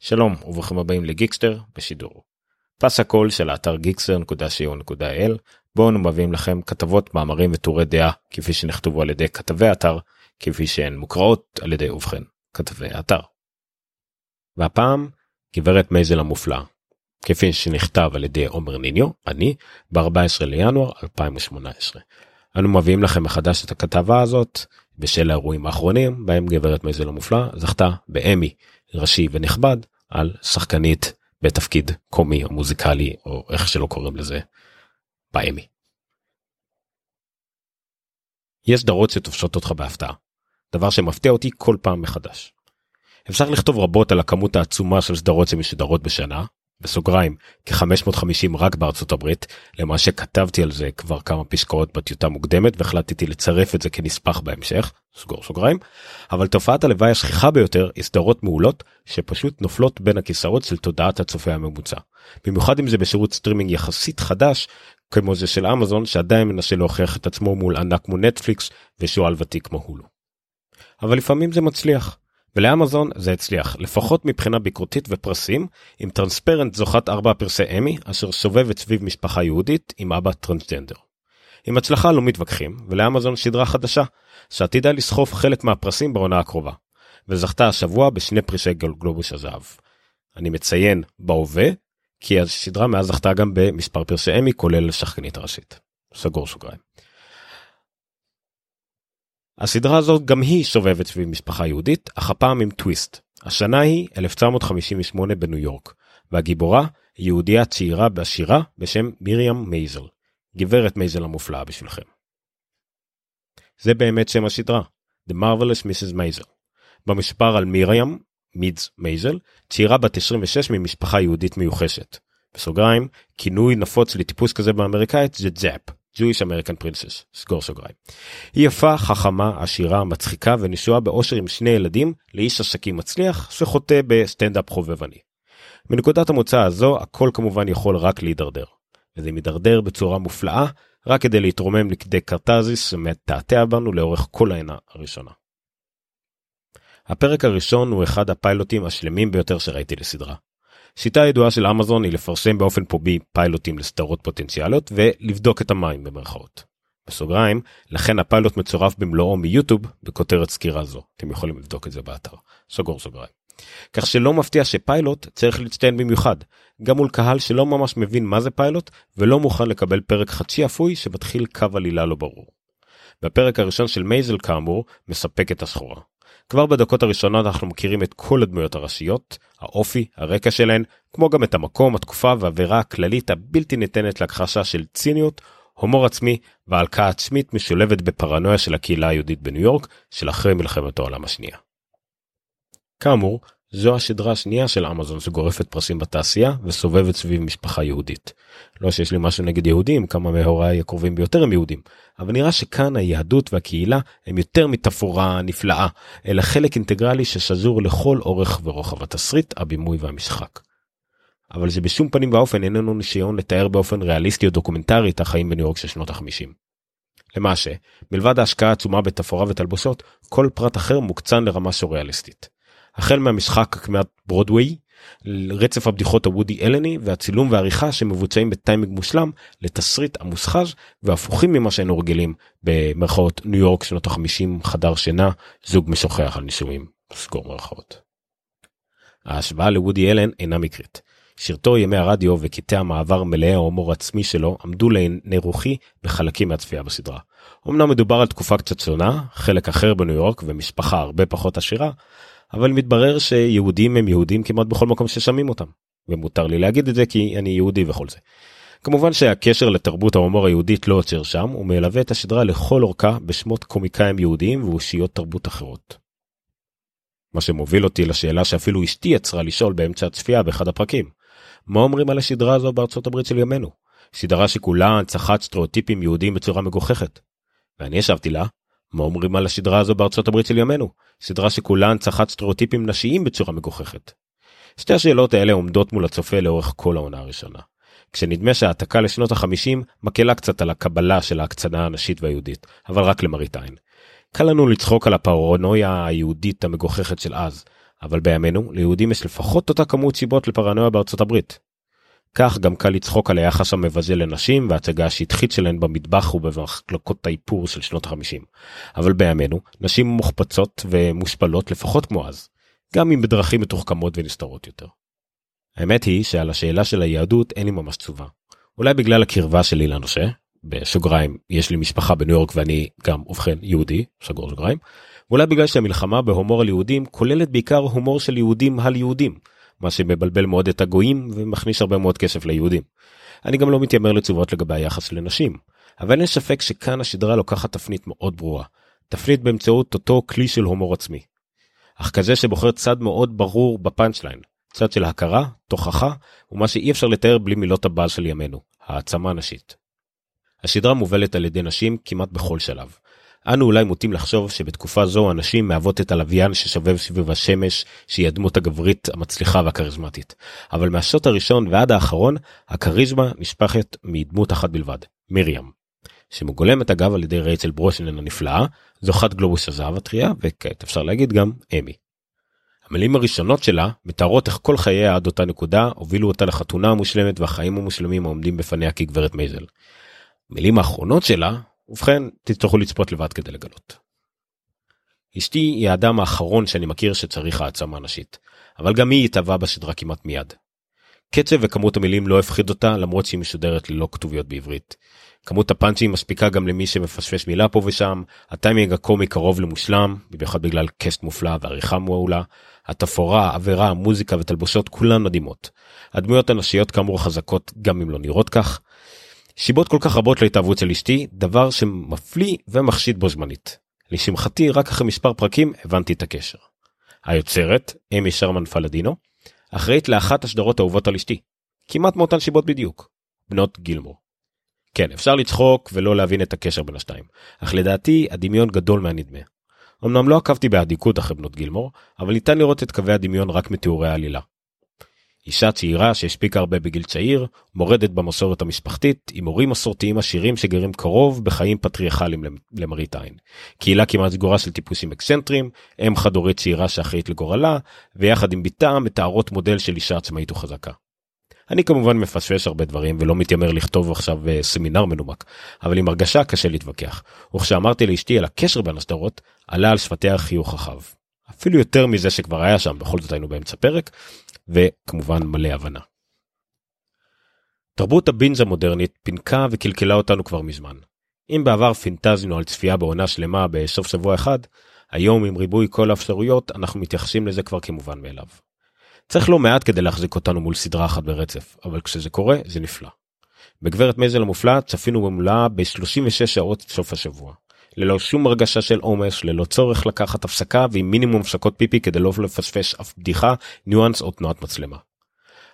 שלום וברוכים הבאים לגיקסטר בשידור. פס הקול של האתר gixter.co.il בו אנו מביאים לכם כתבות מאמרים וטורי דעה כפי שנכתבו על ידי כתבי האתר כפי שהן מוקראות על ידי ובכן כתבי האתר. והפעם גברת מייזל המופלאה כפי שנכתב על ידי עומר ניניו ב-14 לינואר 2018. אנו מביאים לכם מחדש את הכתבה הזאת בשל האירועים האחרונים בהם גברת מייזל המופלאה זכתה באמי ראשי ונכבד על שחקנית בתפקיד קומי או מוזיקלי או איך שלא קוראים לזה באמי. יש סדרות שתופשות אותך בהפתעה, דבר שמפתיע אותי כל פעם מחדש. אפשר לכתוב רבות על הכמות העצומה של סדרות שמשודרות בשנה, בסוגריים כ-550 רק בארצות הברית, למה שכתבתי על זה כבר כמה פסקאות בטיוטה מוקדמת והחלטתי לצרף את זה כנספח בהמשך, סגור סוגריים, אבל תופעת הלוואי השכיחה ביותר היא סדרות מעולות שפשוט נופלות בין הכיסאות של תודעת הצופה הממוצע. במיוחד אם זה בשירות סטרימינג יחסית חדש כמו זה של אמזון שעדיין מנסה להוכיח את עצמו מול ענק כמו נטפליקס ושועל ותיק כמו הולו. אבל לפעמים זה מצליח. ולאמזון זה הצליח לפחות מבחינה ביקורתית ופרסים עם טרנספרנט זוכת ארבע פרסי אמי אשר סובבת סביב משפחה יהודית עם אבא טרנסג'נדר. עם הצלחה לא מתווכחים ולאמזון שדרה חדשה שעתידה לסחוף חלק מהפרסים בעונה הקרובה וזכתה השבוע בשני פרישי גלובוס הזהב. אני מציין בהווה כי השדרה מאז זכתה גם במספר פרסי אמי כולל שחקנית הראשית. סגור סוגריים. הסדרה הזאת גם היא סובבת סביב משפחה יהודית, אך הפעם עם טוויסט. השנה היא 1958 בניו יורק, והגיבורה היא יהודייה צעירה ועשירה בשם מיריאם מייזל. גברת מייזל המופלאה בשבילכם. זה באמת שם הסדרה, The Marvelous Mrs. Maisel. במספר על מיריאם, מידס מייזל, צעירה בת 26 ממשפחה יהודית מיוחשת. בסוגריים, כינוי נפוץ לטיפוס כזה באמריקאית זה JAP. Jewish American Princess, סגור סוגריים. היא יפה, חכמה, עשירה, מצחיקה ונשואה באושר עם שני ילדים לאיש עסקים מצליח שחוטא בסטנדאפ חובבני. מנקודת המוצא הזו הכל כמובן יכול רק להידרדר. וזה מידרדר בצורה מופלאה רק כדי להתרומם לכדי קרטזיס שמתעתע בנו לאורך כל העינה הראשונה. הפרק הראשון הוא אחד הפיילוטים השלמים ביותר שראיתי לסדרה. שיטה ידועה של אמזון היא לפרסם באופן פומבי פיילוטים לסדרות פוטנציאליות ולבדוק את המים במרכאות. בסוגריים, לכן הפיילוט מצורף במלואו מיוטיוב בכותרת סקירה זו. אתם יכולים לבדוק את זה באתר. סגור סוגריים. כך שלא מפתיע שפיילוט צריך להצטיין במיוחד, גם מול קהל שלא ממש מבין מה זה פיילוט ולא מוכן לקבל פרק חצי אפוי שמתחיל קו עלילה לא ברור. בפרק הראשון של מייזל כאמור מספק את הסחורה. כבר בדקות הראשונות אנחנו מכירים את כל הדמויות הראשיות, האופי, הרקע שלהן, כמו גם את המקום, התקופה והאווירה הכללית הבלתי ניתנת להכחשה של ציניות, הומור עצמי והלקאה עצמית משולבת בפרנויה של הקהילה היהודית בניו יורק של אחרי מלחמת העולם השנייה. כאמור, זו הסדרה השנייה של אמזון שגורפת פרסים בתעשייה וסובבת סביב משפחה יהודית. לא שיש לי משהו נגד יהודים, כמה מהוריי הקרובים ביותר הם יהודים, אבל נראה שכאן היהדות והקהילה הם יותר מתפאורה נפלאה, אלא חלק אינטגרלי ששזור לכל אורך ורוחב התסריט, הבימוי והמשחק. אבל זה בשום פנים ואופן איננו ניסיון לתאר באופן ריאליסטי או דוקומנטרי את החיים בניו יורק של שנות ה-50. למעשה, מלבד ההשקעה העצומה בתפאורה ותלבושות, כל פרט אחר מוקצן לרמה סוריאליסטית. החל מהמשחק כמעט ברודוויי, רצף הבדיחות הוודי אלני והצילום והעריכה שמבוצעים בטיימינג מושלם לתסריט המוסחז והפוכים ממה שהיינו רגילים במרכאות ניו יורק שנות ה-50 חדר שינה זוג משוחח על נישואים סגור מרכאות. ההשוואה לוודי אלן אינה מקרית. שירתו ימי הרדיו וקטעי המעבר מלאי ההומור העצמי שלו עמדו לעיני רוחי בחלקים מהצפייה בסדרה. אמנם מדובר על תקופה קצת שונה, חלק אחר בניו יורק ומשפחה הרבה פחות עשירה, אבל מתברר שיהודים הם יהודים כמעט בכל מקום ששמים אותם. ומותר לי להגיד את זה כי אני יהודי וכל זה. כמובן שהקשר לתרבות ההומור היהודית לא עוצר שם, הוא מלווה את השדרה לכל אורכה בשמות קומיקאים יהודיים ואושיות תרבות אחרות. מה שמוביל אותי לשאלה שאפילו אשתי יצרה לשאול באמצע הצפייה באחד הפרקים. מה אומרים על השדרה הזו בארצות הברית של ימינו? סדרה שכולה הנצחת סטריאוטיפים יהודיים בצורה מגוחכת. ואני ישבתי לה, מה אומרים על השדרה הזו בארצות הברית של ימינו? סדרה שכולה הנצחת סטריאוטיפים נשיים בצורה מגוחכת. שתי השאלות האלה עומדות מול הצופה לאורך כל העונה הראשונה. כשנדמה שההעתקה לשנות החמישים מקלה קצת על הקבלה של ההקצנה הנשית והיהודית, אבל רק למראית עין. קל לנו לצחוק על הפרנויה היהודית המגוחכת של אז, אבל בימינו ליהודים יש לפחות אותה כמות סיבות לפרנויה בארצות הברית. כך גם קל לצחוק על היחס המבזה לנשים וההצגה השטחית שלהן במטבח ובמחלקות האיפור של שנות ה-50. אבל בימינו נשים מוחפצות ומושפלות לפחות כמו אז, גם אם בדרכים מתוחכמות ונסתרות יותר. האמת היא שעל השאלה של היהדות אין לי ממש תשובה. אולי בגלל הקרבה שלי לנושא, בסוגריים יש לי משפחה בניו יורק ואני גם ובכן יהודי, סגור סוגריים, ואולי בגלל שהמלחמה בהומור על יהודים כוללת בעיקר הומור של יהודים על יהודים, מה שמבלבל מאוד את הגויים ומכניס הרבה מאוד כסף ליהודים. אני גם לא מתיימר לתשובות לגבי היחס לנשים, אבל אין ספק שכאן השדרה לוקחת תפנית מאוד ברורה, תפנית באמצעות אותו כלי של הומור עצמי. אך כזה שבוחר צד מאוד ברור בפאנצ' ליין, צד של הכרה, תוכחה, ומה שאי אפשר לתאר בלי מילות הבעל של ימינו, העצמה נשית. השדרה מובלת על ידי נשים כמעט בכל שלב. אנו אולי מוטים לחשוב שבתקופה זו הנשים מהוות את הלוויין ששובב סביב השמש שהיא הדמות הגברית המצליחה והכריזמטית. אבל מהשוט הראשון ועד האחרון הכריזמה נשפכת מדמות אחת בלבד, מרים. שמגולמת אגב על ידי רייצל ברושנן הנפלאה, זוכת גלובוס הזהב הטריה וכעת אפשר להגיד גם אמי. המילים הראשונות שלה מתארות איך כל חייה עד אותה נקודה הובילו אותה לחתונה המושלמת והחיים המושלמים העומדים בפניה כגברת מייזל. מילים האחרונות שלה, ובכן, תצטרכו לצפות לבד כדי לגלות. אשתי היא האדם האחרון שאני מכיר שצריך העצמה נשית, אבל גם היא התאהבה בסדרה כמעט מיד. קצב וכמות המילים לא הפחיד אותה למרות שהיא משודרת ללא כתוביות בעברית. כמות הפאנצ'ים מספיקה גם למי שמפשפש מילה פה ושם, הטיימינג הקומי קרוב למושלם, במיוחד בגלל קסט מופלא ועריכה מעולה, התפאורה, העבירה, המוזיקה ותלבושות כולן מדהימות. הדמויות הנשיות כאמור חזקות גם אם לא נראות כך. שיבות כל כך רבות להתאהבות של אשתי, דבר שמפליא ומחשיד בו זמנית. לשמחתי רק אחרי מספר פרקים הבנתי את הקשר. היוצרת, אמי שרמן פלדינו, אחראית לאחת השדרות האהובות על אשתי. כמעט מאותן שיבות בדיוק. בנות גילמור. כן, אפשר לצחוק ולא להבין את הקשר בין השתיים, אך לדעתי הדמיון גדול מהנדמה. אמנם לא עקבתי באדיקות אחרי בנות גילמור, אבל ניתן לראות את קווי הדמיון רק מתיאורי העלילה. אישה צעירה שהשפיקה הרבה בגיל צעיר, מורדת במסורת המשפחתית, עם הורים מסורתיים עשירים שגרים קרוב בחיים פטריארכליים למראית עין. קהילה כמעט סגורה של טיפוסים אקסנטרים, אם חד הורית צעירה שאחראית לגורלה, ויחד עם בתה מתארות מודל של אישה עצמאית וחזקה. אני כמובן מפשפש הרבה דברים ולא מתיימר לכתוב עכשיו uh, סמינר מנומק, אבל עם הרגשה קשה להתווכח. וכשאמרתי לאשתי על הקשר בין הסדרות, עלה על שפתיה חיוך רחב. אפילו יותר מזה שכבר היה שם, בכל זאת היינו באמצע פרק, וכמובן מלא הבנה. תרבות הבינג' המודרנית פינקה וקלקלה אותנו כבר מזמן. אם בעבר פינטזינו על צפייה בעונה שלמה בסוף שבוע אחד, היום עם ריבוי כל האפשרויות אנחנו מתייחסים לזה כבר כמובן מאליו. צריך לא מעט כדי להחזיק אותנו מול סדרה אחת ברצף, אבל כשזה קורה זה נפלא. בגברת מייזל המופלא צפינו במולה ב-36 שעות סוף השבוע. ללא שום הרגשה של עומס, ללא צורך לקחת הפסקה ועם מינימום הפסקות פיפי כדי לא לפספס אף בדיחה, ניואנס או תנועת מצלמה.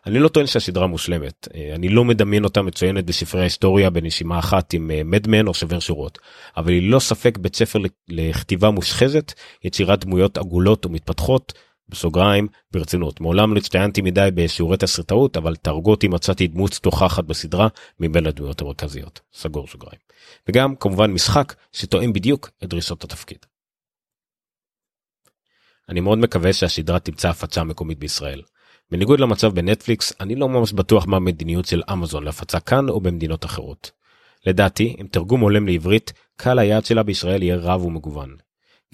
אני לא טוען שהסדרה מושלמת, אה, אני לא מדמיין אותה מצוינת בספרי ההיסטוריה בנשימה אחת עם מדמן אה, או שובר שורות, אבל היא לא ספק בית ספר לכתיבה מושחזת, יצירת דמויות עגולות ומתפתחות, בסוגריים ברצינות מעולם לא הצטיינתי מדי בשיעורי תסריטאות אבל תהרגו אותי מצאתי דמות תוכחת בסדרה מבין הדמויות המרכזיות סגור סוגריים וגם כמובן משחק שתואם בדיוק את דרישות התפקיד. אני מאוד מקווה שהסדרה תמצא הפצה מקומית בישראל. בניגוד למצב בנטפליקס אני לא ממש בטוח מה המדיניות של אמזון להפצה כאן או במדינות אחרות. לדעתי אם תרגום הולם לעברית קהל היעד שלה בישראל יהיה רב ומגוון.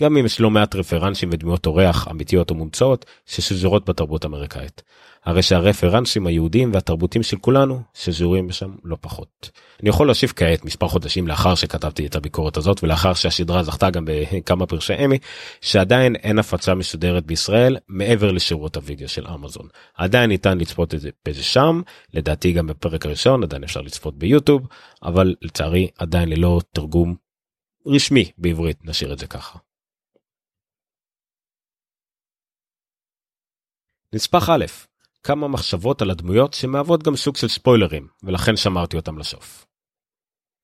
גם אם יש לא מעט רפרנסים ודמויות אורח אמיתיות או מומצאות ששזורות בתרבות האמריקאית. הרי שהרפרנסים היהודיים והתרבותיים של כולנו שזורים שם לא פחות. אני יכול להוסיף כעת מספר חודשים לאחר שכתבתי את הביקורת הזאת ולאחר שהשדרה זכתה גם בכמה פרשי אמי שעדיין אין הפצה מסודרת בישראל מעבר לשירות הוידאו של אמזון. עדיין ניתן לצפות את זה בזה שם לדעתי גם בפרק הראשון עדיין אפשר לצפות ביוטיוב אבל לצערי עדיין ללא תרגום רשמי בעברית נשאיר את זה ככה. נספח א', כמה מחשבות על הדמויות שמהוות גם סוג של ספוילרים, ולכן שמרתי אותם לסוף.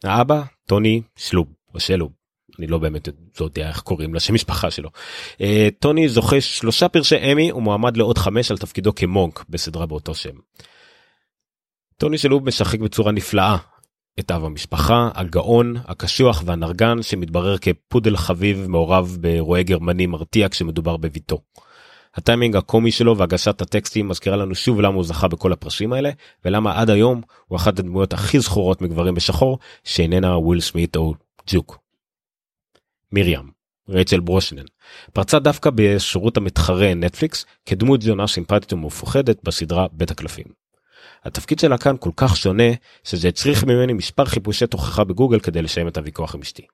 האבא, טוני שלוב, או שלוב, אני לא באמת יודע איך קוראים לשם משפחה שלו. Uh, טוני זוכה שלושה פרשי אמי ומועמד לעוד חמש על תפקידו כמונק בסדרה באותו שם. טוני שלוב משחק בצורה נפלאה את אב המשפחה, הגאון, הקשוח והנרגן שמתברר כפודל חביב מעורב באירועי גרמני מרתיע כשמדובר בביתו. הטיימינג הקומי שלו והגשת הטקסטים מזכירה לנו שוב למה הוא זכה בכל הפרסים האלה ולמה עד היום הוא אחת הדמויות הכי זכורות מגברים בשחור שאיננה וויל סמית או ג'וק. מרים רייצ'ל ברושנן פרצה דווקא בשירות המתחרה נטפליקס כדמות זונה סימפטית ומפוחדת בסדרה בית הקלפים. התפקיד שלה כאן כל כך שונה שזה הצריך ממני מספר חיפושי תוכחה בגוגל כדי לשיים את הוויכוח עם אשתי.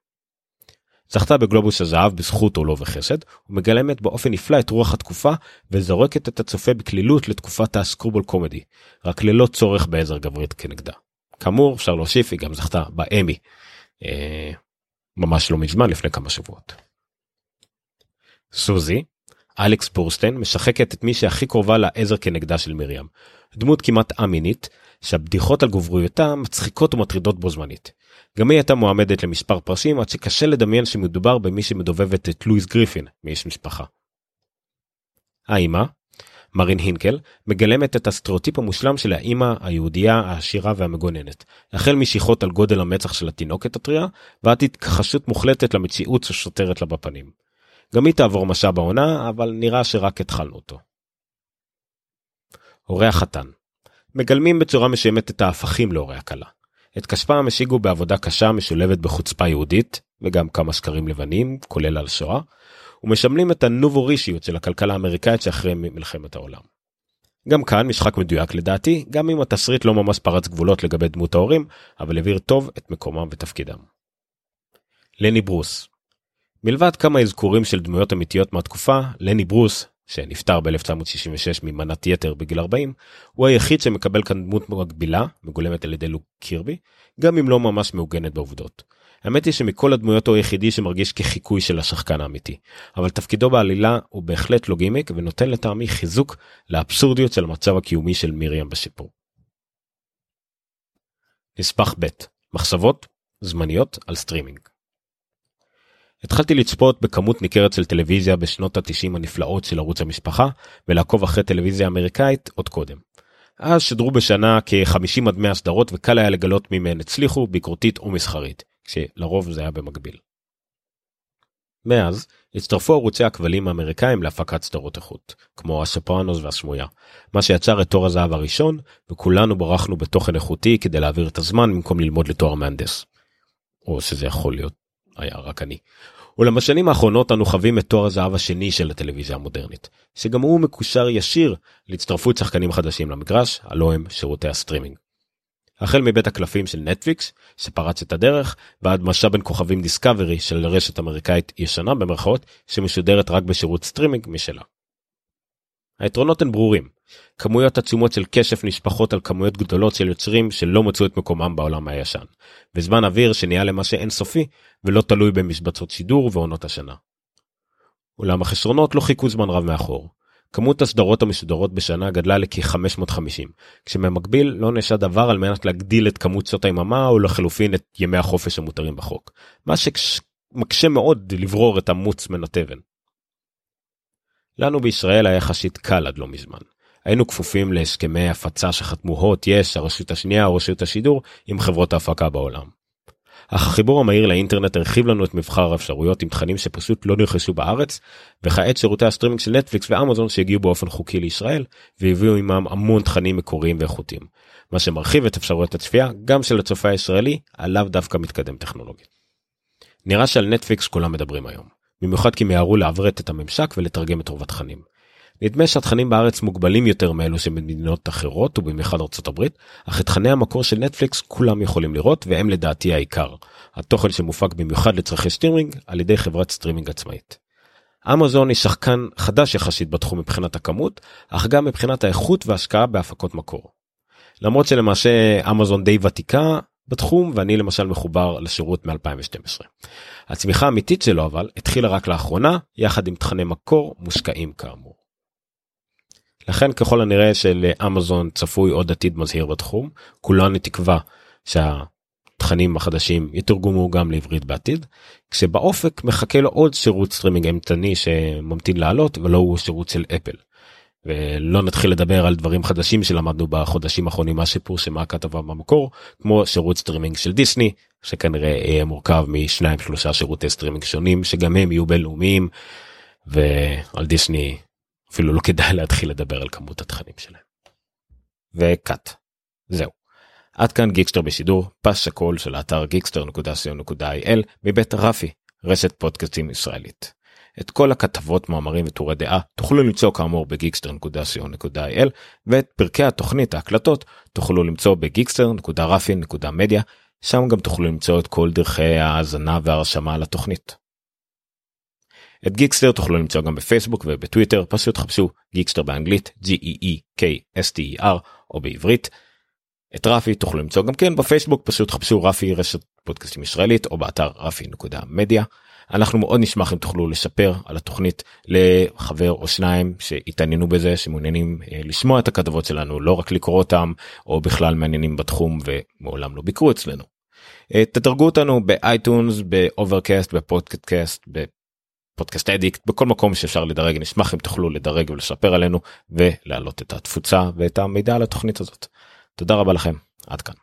זכתה בגלובוס הזהב בזכות עולו וחסד ומגלמת באופן נפלא את רוח התקופה וזורקת את הצופה בקלילות לתקופת הסקרובול קומדי רק ללא צורך בעזר גברית כנגדה. כאמור אפשר להוסיף היא גם זכתה באמי אה, ממש לא מזמן לפני כמה שבועות. סוזי אלכס פורסטיין משחקת את מי שהכי קרובה לעזר כנגדה של מרים דמות כמעט א-מינית שהבדיחות על גובריותה מצחיקות ומטרידות בו זמנית. גם היא הייתה מועמדת למספר פרסים עד שקשה לדמיין שמדובר במי שמדובבת את לואיס גריפין מאיש משפחה. האימא, מרין הינקל, מגלמת את הסטריאוטיפ המושלם של האימא היהודייה העשירה והמגוננת, החל משיחות על גודל המצח של התינוקת הטריה, ועד התכחשות מוחלטת למציאות שסוטרת לה בפנים. גם היא תעבור מסע בעונה, אבל נראה שרק התחלנו אותו. הורי החתן מגלמים בצורה מסוימת את ההפכים להורי הכלה. את כספם השיגו בעבודה קשה משולבת בחוצפה יהודית, וגם כמה שקרים לבנים, כולל על שואה, ומשמנים את הנובורישיות של הכלכלה האמריקאית שאחרי מלחמת העולם. גם כאן משחק מדויק לדעתי, גם אם התסריט לא ממש פרץ גבולות לגבי דמות ההורים, אבל הבהיר טוב את מקומם ותפקידם. לני ברוס מלבד כמה אזכורים של דמויות אמיתיות מהתקופה, לני ברוס, שנפטר ב-1966 ממנת יתר בגיל 40, הוא היחיד שמקבל כאן דמות מקבילה, מגולמת על ידי לוק קירבי, גם אם לא ממש מעוגנת בעובדות. האמת היא שמכל הדמויות הוא היחידי שמרגיש כחיקוי של השחקן האמיתי, אבל תפקידו בעלילה הוא בהחלט לא גימיק ונותן לטעמי חיזוק לאבסורדיות של המצב הקיומי של מרים בסיפור. נספח ב' מחשבות זמניות על סטרימינג התחלתי לצפות בכמות ניכרת של טלוויזיה בשנות ה-90 הנפלאות של ערוץ המשפחה ולעקוב אחרי טלוויזיה אמריקאית עוד קודם. אז שדרו בשנה כ-50 עד 100 סדרות וקל היה לגלות מי מהן הצליחו ביקורתית ומסחרית, כשלרוב זה היה במקביל. מאז הצטרפו ערוצי הכבלים האמריקאים להפקת סדרות איכות, כמו הסופרנוס והסמויה, מה שיצר את תור הזהב הראשון, וכולנו ברחנו בתוכן איכותי כדי להעביר את הזמן במקום ללמוד לתואר מהנדס. או שזה יכול להיות היה רק אני. אולם בשנים האחרונות אנו חווים את תור הזהב השני של הטלוויזיה המודרנית, שגם הוא מקושר ישיר להצטרפות שחקנים חדשים למגרש, הלא הם שירותי הסטרימינג. החל מבית הקלפים של נטפליקס, שפרץ את הדרך, ועד מסע בין כוכבים דיסקברי של רשת אמריקאית ישנה במרכאות, שמשודרת רק בשירות סטרימינג משלה. היתרונות הן ברורים. כמויות עצומות של כסף נשפכות על כמויות גדולות של יוצרים שלא מצאו את מקומם בעולם הישן. וזמן אוויר שנהיה למעשה אינסופי ולא תלוי במשבצות שידור ועונות השנה. אולם החסרונות לא חיכו זמן רב מאחור. כמות הסדרות המשודרות בשנה גדלה לכ-550, כשבמקביל לא נעשה דבר על מנת להגדיל את כמות שעות היממה או לחלופין את ימי החופש המותרים בחוק, מה שמקשה מאוד לברור את המוץ מן התבן. לנו בישראל היה יחסית קל עד לא מזמן. היינו כפופים להסכמי הפצה שחתמו הוט, יש, הרשות השנייה או רשות השידור עם חברות ההפקה בעולם. אך החיבור המהיר לאינטרנט הרחיב לנו את מבחר האפשרויות עם תכנים שפשוט לא נרכשו בארץ, וכעת שירותי הסטרימינג של נטפליקס ואמזון שהגיעו באופן חוקי לישראל, והביאו עמם המון תכנים מקוריים ואיכותיים. מה שמרחיב את אפשרויות הצפייה גם של הצופה הישראלי, הלא דווקא מתקדם טכנולוגית. נראה שעל נטפליקס כולם מדברים היום. במיוחד כי מיהרו לעברת את הממשק ולתרגם את רוב התכנים. נדמה שהתכנים בארץ מוגבלים יותר מאלו שבמדינות אחרות ובמיוחד ארצות הברית, אך את תכני המקור של נטפליקס כולם יכולים לראות והם לדעתי העיקר. התוכן שמופק במיוחד לצרכי סטרימינג על ידי חברת סטרימינג עצמאית. אמזון היא שחקן חדש יחסית בתחום מבחינת הכמות, אך גם מבחינת האיכות והשקעה בהפקות מקור. למרות שלמעשה אמזון די ותיקה, בתחום ואני למשל מחובר לשירות מ-2012. הצמיחה האמיתית שלו אבל התחילה רק לאחרונה יחד עם תכני מקור מושקעים כאמור. לכן ככל הנראה שלאמזון צפוי עוד עתיד מזהיר בתחום כולנו תקווה שהתכנים החדשים יתורגמו גם לעברית בעתיד כשבאופק מחכה לו עוד שירות סטרימינג אימתני שממתין לעלות הלא הוא שירות של אפל. ולא נתחיל לדבר על דברים חדשים שלמדנו בחודשים האחרונים מאז שפורסמה הכתבה במקור כמו שירות סטרימינג של דיסני שכנראה יהיה מורכב משניים שלושה שירותי סטרימינג שונים שגם הם יהיו בינלאומיים ועל דיסני אפילו לא כדאי להתחיל לדבר על כמות התכנים שלהם. וקאט. זהו. עד כאן גיקסטר בשידור, פס שקול של האתר גיקסטר.co.il מבית רפי, רשת פודקאסטים ישראלית. את כל הכתבות, מאמרים וטורי דעה תוכלו למצוא כאמור בגיקסטר.co.il ואת פרקי התוכנית ההקלטות תוכלו למצוא בגיקסטר.רפי.מדיה שם גם תוכלו למצוא את כל דרכי ההאזנה והרשמה לתוכנית. את גיקסטר תוכלו למצוא גם בפייסבוק ובטוויטר פשוט חפשו גיקסטר באנגלית G-E-E-K-S-T-E-R או בעברית. את רפי תוכלו למצוא גם כן בפייסבוק פשוט חפשו רפי רשת פודקאסטים ישראלית או באתר רפי.מדיה. אנחנו מאוד נשמח אם תוכלו לספר על התוכנית לחבר או שניים שהתעניינו בזה שמעוניינים אה, לשמוע את הכתבות שלנו לא רק לקרוא אותם או בכלל מתעניינים בתחום ומעולם לא ביקרו אצלנו. אה, תדרגו אותנו ב iTunes ב Overcast בפודקאסט ב Podcast Addict בכל מקום שאפשר לדרג נשמח אם תוכלו לדרג ולספר עלינו ולהעלות את התפוצה ואת המידע על התוכנית הזאת. תודה רבה לכם עד כאן.